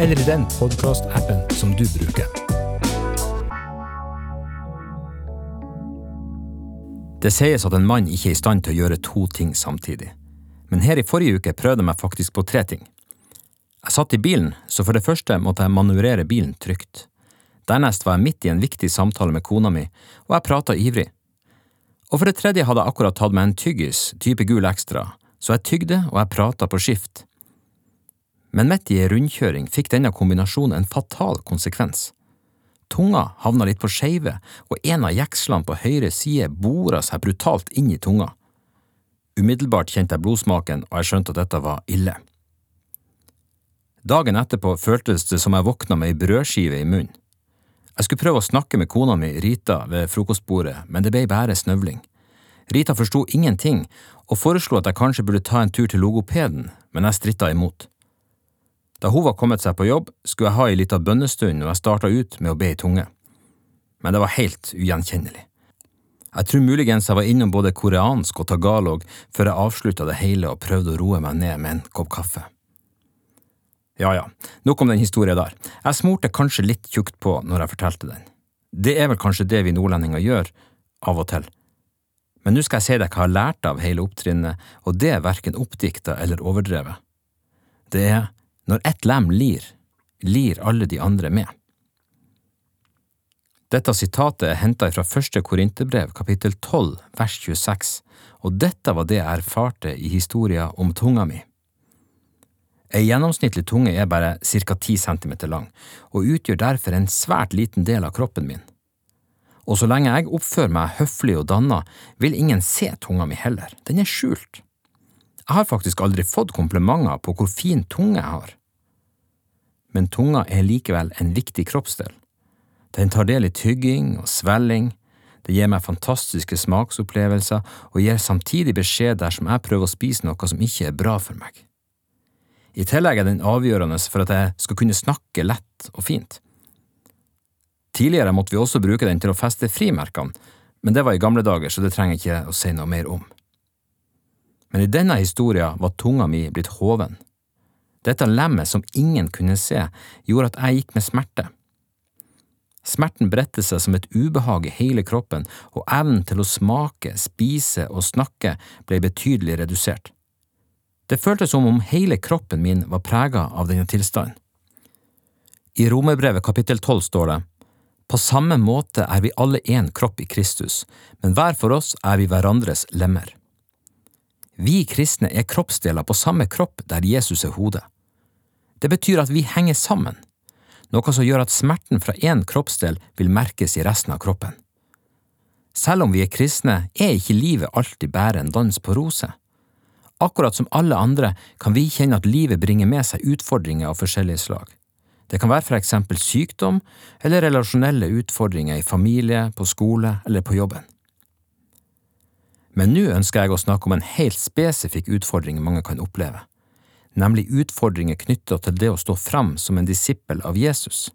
eller i den podkastappen som du bruker. Det sies at en mann ikke er i stand til å gjøre to ting samtidig. Men her i forrige uke prøvde jeg meg faktisk på tre ting. Jeg satt i bilen, så for det første måtte jeg manøvrere bilen trygt. Dernest var jeg midt i en viktig samtale med kona mi, og jeg prata ivrig. Og for det tredje hadde jeg akkurat tatt meg en tyggis, type gul ekstra, så jeg tygde og jeg prata på skift. Men midt i ei rundkjøring fikk denne kombinasjonen en fatal konsekvens. Tunga havna litt på skeive, og en av jekslene på høyre side bora seg brutalt inn i tunga. Umiddelbart kjente jeg blodsmaken, og jeg skjønte at dette var ille. Dagen etterpå føltes det som jeg våkna med ei brødskive i munnen. Jeg skulle prøve å snakke med kona mi, Rita, ved frokostbordet, men det ble bare snøvling. Rita forsto ingenting og foreslo at jeg kanskje burde ta en tur til logopeden, men jeg stritta imot. Da hun var kommet seg på jobb, skulle jeg ha ei lita bønnestund og jeg starta ut med å be i tunge. Men det var helt ugjenkjennelig. Jeg tror muligens jeg var innom både koreansk og tagalog før jeg avslutta det hele og prøvde å roe meg ned med en kopp kaffe. Ja ja, nok om den historien der. Jeg smurte kanskje litt tjukt på når jeg fortalte den. Det er vel kanskje det vi nordlendinger gjør, av og til. Men nå skal jeg si deg hva jeg har lært av hele opptrinnet, og det er verken oppdikta eller overdrevet. Det er når ett lem lir, lir alle de andre med. Dette sitatet er henta fra første Korinterbrev, kapittel 12, vers 26, og dette var det jeg erfarte i historia om tunga mi. Ei gjennomsnittlig tunge er bare ca 10 cm lang, og utgjør derfor en svært liten del av kroppen min. Og så lenge jeg oppfører meg høflig og danna, vil ingen se tunga mi heller, den er skjult. Jeg har faktisk aldri fått komplimenter på hvor fin tunge jeg har men tunga er likevel en viktig kroppsdel. Den tar del i tygging og svelling, det gir meg fantastiske smaksopplevelser og gir samtidig beskjed dersom jeg prøver å spise noe som ikke er bra for meg. I tillegg er den avgjørende for at jeg skal kunne snakke lett og fint. Tidligere måtte vi også bruke den til å feste frimerkene, men det var i gamle dager, så det trenger jeg ikke å si noe mer om. Men i denne historien var tunga mi blitt hoven. Dette lemmet som ingen kunne se, gjorde at jeg gikk med smerte. Smerten bredte seg som et ubehag i hele kroppen, og evnen til å smake, spise og snakke ble betydelig redusert. Det føltes som om hele kroppen min var prega av denne tilstanden. I Romerbrevet kapittel 12 står det, På samme måte er vi alle én kropp i Kristus, men hver for oss er vi hverandres lemmer. Vi kristne er kroppsdeler på samme kropp der Jesus er hodet. Det betyr at vi henger sammen, noe som gjør at smerten fra én kroppsdel vil merkes i resten av kroppen. Selv om vi er kristne, er ikke livet alltid bare en dans på roser. Akkurat som alle andre kan vi kjenne at livet bringer med seg utfordringer av forskjellige slag. Det kan være for eksempel sykdom eller relasjonelle utfordringer i familie, på skole eller på jobben. Men nå ønsker jeg å snakke om en helt spesifikk utfordring mange kan oppleve, nemlig utfordringer knyttet til det å stå fram som en disippel av Jesus.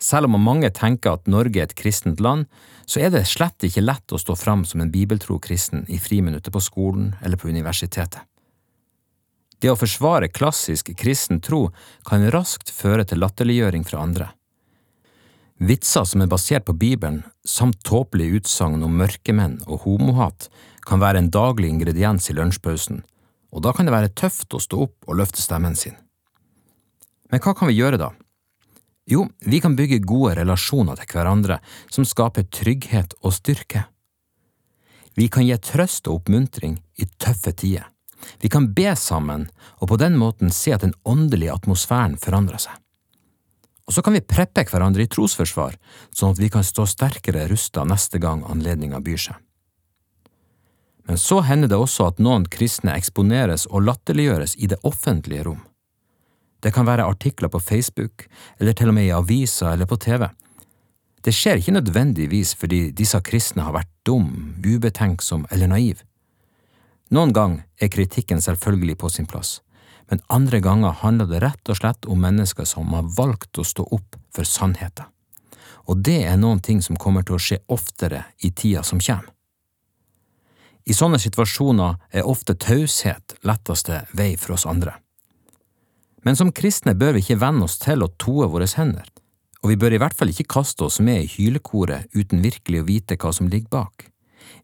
Selv om mange tenker at Norge er et kristent land, så er det slett ikke lett å stå fram som en bibeltro kristen i friminuttet på skolen eller på universitetet. Det å forsvare klassisk kristen tro kan raskt føre til latterliggjøring fra andre. Vitser som er basert på Bibelen, samt tåpelige utsagn om mørkemenn og homohat, kan være en daglig ingrediens i lunsjpausen, og da kan det være tøft å stå opp og løfte stemmen sin. Men hva kan vi gjøre da? Jo, vi kan bygge gode relasjoner til hverandre som skaper trygghet og styrke. Vi kan gi trøst og oppmuntring i tøffe tider. Vi kan be sammen og på den måten se at den åndelige atmosfæren forandrer seg. Og så kan vi preppe hverandre i trosforsvar, sånn at vi kan stå sterkere rusta neste gang anledninga byr seg. Men så hender det også at noen kristne eksponeres og latterliggjøres i det offentlige rom. Det kan være artikler på Facebook, eller til og med i aviser eller på TV. Det skjer ikke nødvendigvis fordi disse kristne har vært dum, ubetenksom eller naiv. Noen gang er kritikken selvfølgelig på sin plass, men andre ganger handler det rett og slett om mennesker som har valgt å stå opp for sannheten. Og det er noen ting som kommer til å skje oftere i tida som kommer. I sånne situasjoner er ofte taushet letteste vei for oss andre. Men som kristne bør vi ikke venne oss til å toe våre hender, og vi bør i hvert fall ikke kaste oss med i hylekoret uten virkelig å vite hva som ligger bak.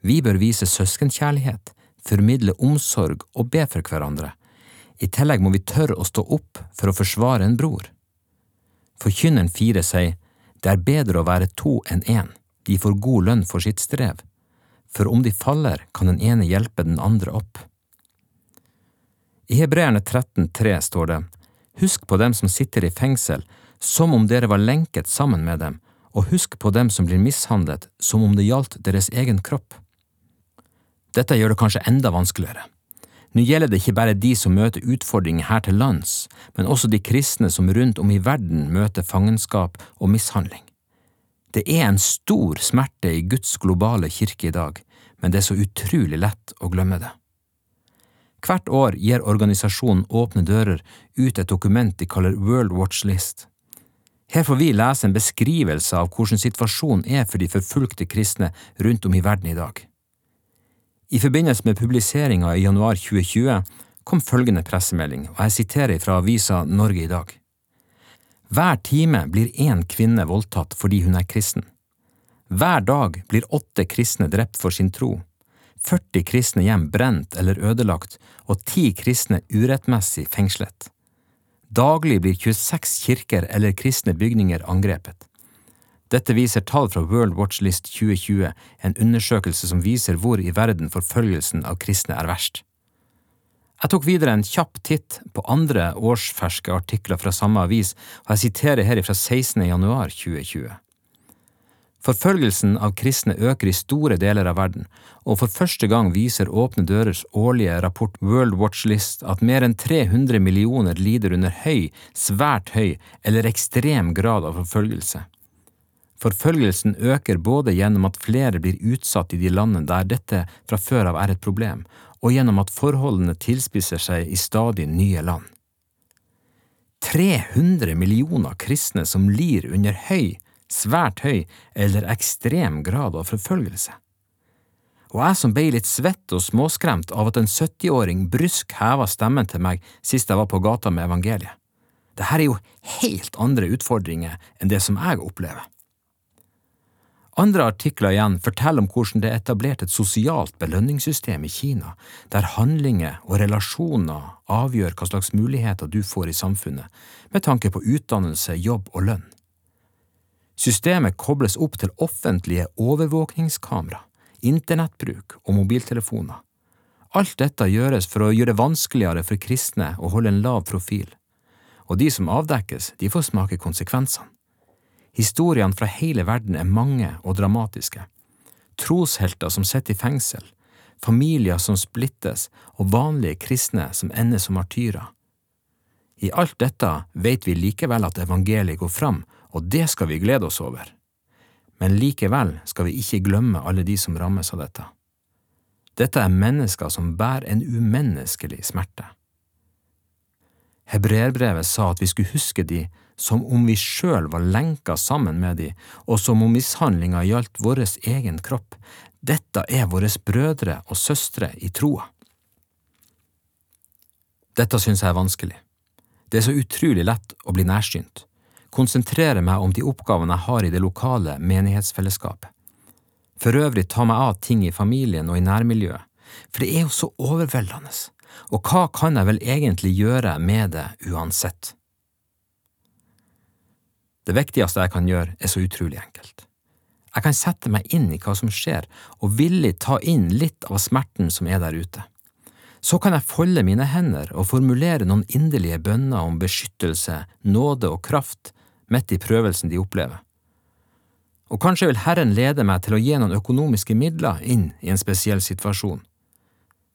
Vi bør vise søskenkjærlighet, formidle omsorg og be for hverandre. I tillegg må vi tørre å stå opp for å forsvare en bror. Forkynneren fire sier det er bedre å være to enn én, de får god lønn for sitt strev, for om de faller, kan den ene hjelpe den andre opp. I Hebreerne 13,3 står det, Husk på dem som sitter i fengsel, som om dere var lenket sammen med dem, og husk på dem som blir mishandlet, som om det gjaldt deres egen kropp. Dette gjør det kanskje enda vanskeligere. Nå gjelder det ikke bare de som møter utfordringer her til lands, men også de kristne som rundt om i verden møter fangenskap og mishandling. Det er en stor smerte i Guds globale kirke i dag, men det er så utrolig lett å glemme det. Hvert år gir organisasjonen Åpne dører ut et dokument de kaller World Watch List. Her får vi lese en beskrivelse av hvordan situasjonen er for de forfulgte kristne rundt om i verden i dag. I forbindelse med publiseringa i januar 2020 kom følgende pressemelding, og jeg siterer fra avisa Norge i dag. Hver time blir én kvinne voldtatt fordi hun er kristen. Hver dag blir åtte kristne drept for sin tro, 40 kristne hjem brent eller ødelagt og ti kristne urettmessig fengslet. Daglig blir 26 kirker eller kristne bygninger angrepet. Dette viser tall fra World Watch List 2020, en undersøkelse som viser hvor i verden forfølgelsen av kristne er verst. Jeg tok videre en kjapp titt på andre årsferske artikler fra samme avis, og jeg siterer her fra 16. januar 2020. Forfølgelsen av kristne øker i store deler av verden, og for første gang viser Åpne dørers årlige rapport World Watch List at mer enn 300 millioner lider under høy, svært høy eller ekstrem grad av forfølgelse. Forfølgelsen øker både gjennom at flere blir utsatt i de landene der dette fra før av er et problem, og gjennom at forholdene tilspisser seg i stadig nye land. 300 millioner kristne som lir under høy, svært høy eller ekstrem grad av forfølgelse. Og jeg som ble litt svett og småskremt av at en 70-åring brysk heva stemmen til meg sist jeg var på gata med evangeliet. Dette er jo helt andre utfordringer enn det som jeg opplever. Andre artikler igjen forteller om hvordan det er etablert et sosialt belønningssystem i Kina, der handlinger og relasjoner avgjør hva slags muligheter du får i samfunnet, med tanke på utdannelse, jobb og lønn. Systemet kobles opp til offentlige overvåkningskamera, internettbruk og mobiltelefoner. Alt dette gjøres for å gjøre det vanskeligere for kristne å holde en lav profil, og de som avdekkes, de får smake konsekvensene. Historiene fra hele verden er mange og dramatiske. Troshelter som sitter i fengsel, familier som splittes og vanlige kristne som ender som martyrer. I alt dette vet vi likevel at evangeliet går fram, og det skal vi glede oss over. Men likevel skal vi ikke glemme alle de som rammes av dette. Dette er mennesker som bærer en umenneskelig smerte. Hebreerbrevet sa at vi skulle huske de som om vi sjøl var lenka sammen med de, og som om mishandlinga gjaldt vår egen kropp. Dette er våre brødre og søstre i troa. Dette synes jeg er vanskelig. Det er så utrolig lett å bli nærsynt, konsentrere meg om de oppgavene jeg har i det lokale menighetsfellesskapet. For øvrig ta meg av ting i familien og i nærmiljøet, for det er jo så overveldende og hva kan jeg vel egentlig gjøre med det uansett? Det viktigste jeg kan gjøre, er så utrolig enkelt. Jeg kan sette meg inn i hva som skjer, og villig ta inn litt av smerten som er der ute. Så kan jeg folde mine hender og formulere noen inderlige bønner om beskyttelse, nåde og kraft midt i prøvelsen de opplever. Og kanskje vil Herren lede meg til å gi noen økonomiske midler inn i en spesiell situasjon,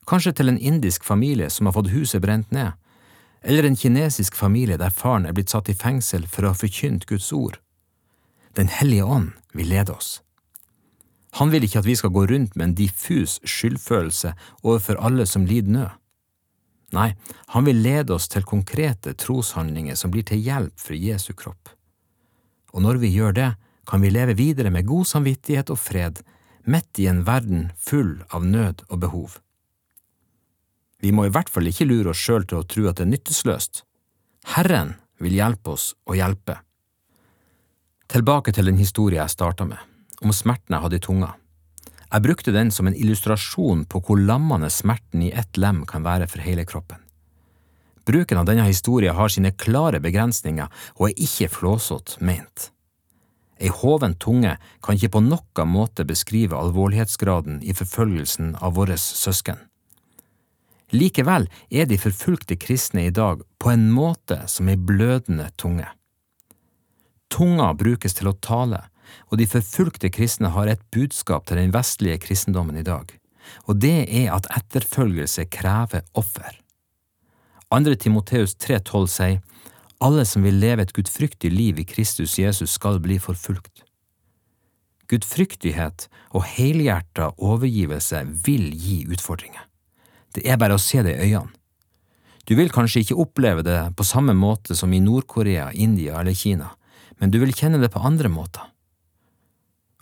kanskje til en indisk familie som har fått huset brent ned, eller en kinesisk familie der faren er blitt satt i fengsel for å ha forkynt Guds ord. Den hellige ånd vil lede oss. Han vil ikke at vi skal gå rundt med en diffus skyldfølelse overfor alle som lider nød. Nei, han vil lede oss til konkrete troshandlinger som blir til hjelp for Jesu kropp. Og når vi gjør det, kan vi leve videre med god samvittighet og fred, midt i en verden full av nød og behov. Vi må i hvert fall ikke lure oss sjøl til å tro at det er nyttesløst. Herren vil hjelpe oss å hjelpe. Tilbake til den historien jeg starta med, om smerten jeg hadde i tunga. Jeg brukte den som en illustrasjon på hvor lammende smerten i ett lem kan være for hele kroppen. Bruken av denne historien har sine klare begrensninger og er ikke flåsete ment. Ei hoven tunge kan ikke på noen måte beskrive alvorlighetsgraden i forfølgelsen av våre søsken. Likevel er de forfulgte kristne i dag på en måte som ei blødende tunge. Tunga brukes til å tale, og de forfulgte kristne har et budskap til den vestlige kristendommen i dag, og det er at etterfølgelse krever offer. Andre Timoteus 3,12 sier, Alle som vil leve et gudfryktig liv i Kristus Jesus, skal bli forfulgt. Gudfryktighet og helhjerta overgivelse vil gi utfordringer. Det er bare å se det i øynene. Du vil kanskje ikke oppleve det på samme måte som i Nord-Korea, India eller Kina, men du vil kjenne det på andre måter.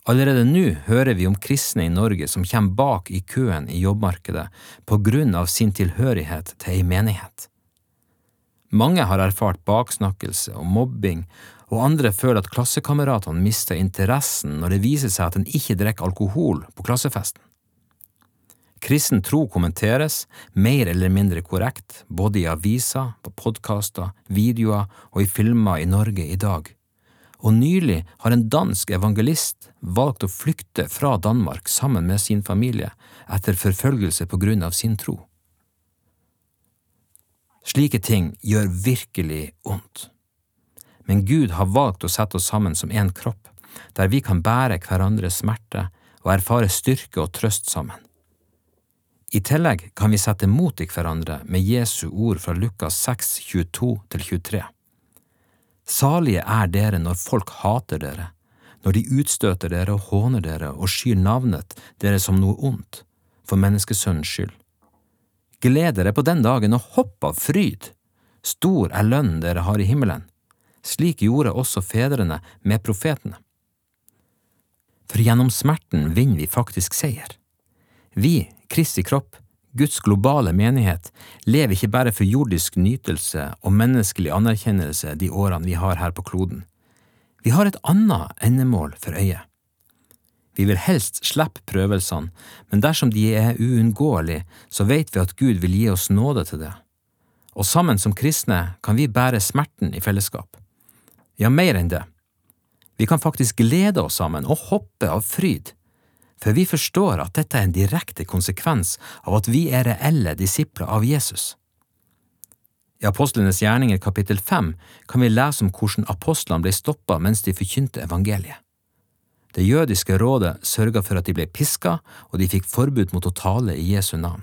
Allerede nå hører vi om kristne i Norge som kommer bak i køen i jobbmarkedet på grunn av sin tilhørighet til ei menighet. Mange har erfart baksnakkelse og mobbing, og andre føler at klassekameratene mister interessen når det viser seg at en ikke drikker alkohol på klassefesten. Kristen tro kommenteres, mer eller mindre korrekt, både i aviser, på podkaster, videoer og i filmer i Norge i dag og nylig har en dansk evangelist valgt å flykte fra Danmark sammen med sin familie etter forfølgelse på grunn av sin tro. Slike ting gjør virkelig ondt. Men Gud har valgt å sette oss sammen som én kropp, der vi kan bære hverandres smerte og erfare styrke og trøst sammen. I tillegg kan vi sette mot i hverandre med Jesu ord fra Lukas 6, 22–23. Salige er dere når folk hater dere, når de utstøter dere og håner dere og skyr navnet dere som noe ondt, for menneskesønnens skyld. Gled dere på den dagen og hopp av fryd! Stor er lønnen dere har i himmelen. Slik gjorde også fedrene med profetene. For gjennom smerten vinner vi faktisk seier. Vi, Kristi kropp, Guds globale menighet lever ikke bare for jordisk nytelse og menneskelig anerkjennelse de årene vi har her på kloden. Vi har et annet endemål for øyet. Vi vil helst slippe prøvelsene, men dersom de er uunngåelige, så vet vi at Gud vil gi oss nåde til det. Og sammen som kristne kan vi bære smerten i fellesskap. Ja, mer enn det. Vi kan faktisk glede oss sammen og hoppe av fryd for vi forstår at dette er en direkte konsekvens av at vi er reelle disipler av Jesus. I Apostlenes gjerninger kapittel fem kan vi lese om hvordan apostlene ble stoppa mens de forkynte evangeliet. Det jødiske rådet sørga for at de ble piska, og de fikk forbud mot å tale i Jesu navn.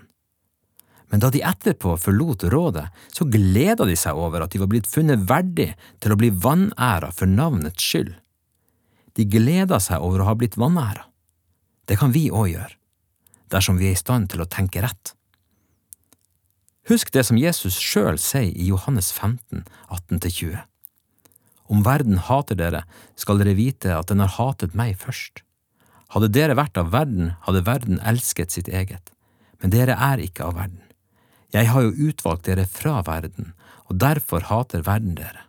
Men da de etterpå forlot rådet, så gleda de seg over at de var blitt funnet verdig til å bli vanæra for navnets skyld. De gleda seg over å ha blitt vanæra. Det kan vi òg gjøre, dersom vi er i stand til å tenke rett. Husk det som Jesus sjøl sier i Johannes 15, 18–20. Om verden hater dere, skal dere vite at den har hatet meg først. Hadde dere vært av verden, hadde verden elsket sitt eget, men dere er ikke av verden. Jeg har jo utvalgt dere fra verden, og derfor hater verden dere.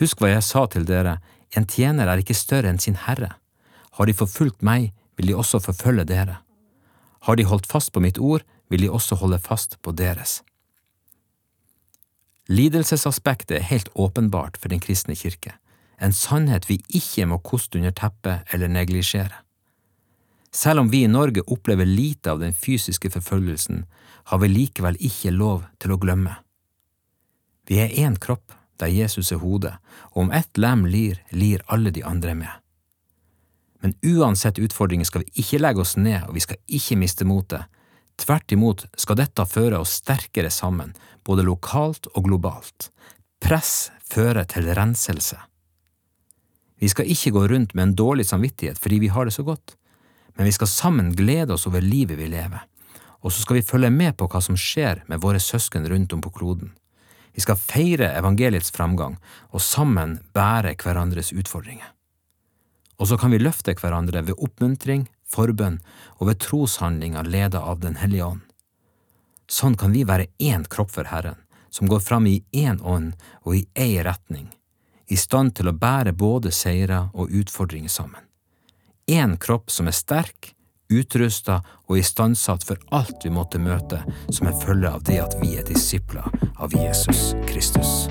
Husk hva jeg sa til dere, en tjener er ikke større enn sin herre. Har de forfulgt meg, vil de også forfølge dere. Har de holdt fast på mitt ord, vil de også holde fast på deres. Lidelsesaspektet er helt åpenbart for Den kristne kirke, en sannhet vi ikke må koste under teppet eller neglisjere. Selv om vi i Norge opplever lite av den fysiske forfølgelsen, har vi likevel ikke lov til å glemme. Vi er én kropp der Jesus er hodet, og om ett lem lir, lir alle de andre med. Men uansett utfordringer skal vi ikke legge oss ned, og vi skal ikke miste motet. Tvert imot skal dette føre oss sterkere sammen, både lokalt og globalt. Press fører til renselse. Vi skal ikke gå rundt med en dårlig samvittighet fordi vi har det så godt, men vi skal sammen glede oss over livet vi lever, og så skal vi følge med på hva som skjer med våre søsken rundt om på kloden. Vi skal feire evangeliets framgang og sammen bære hverandres utfordringer. Og så kan vi løfte hverandre ved oppmuntring, forbønn og ved troshandlinger ledet av Den hellige ånd. Sånn kan vi være én kropp for Herren, som går fram i én ånd og i ei retning, i stand til å bære både seire og utfordringer sammen. Én kropp som er sterk, utrusta og istandsatt for alt vi måtte møte som en følge av det at vi er disipler av Jesus Kristus.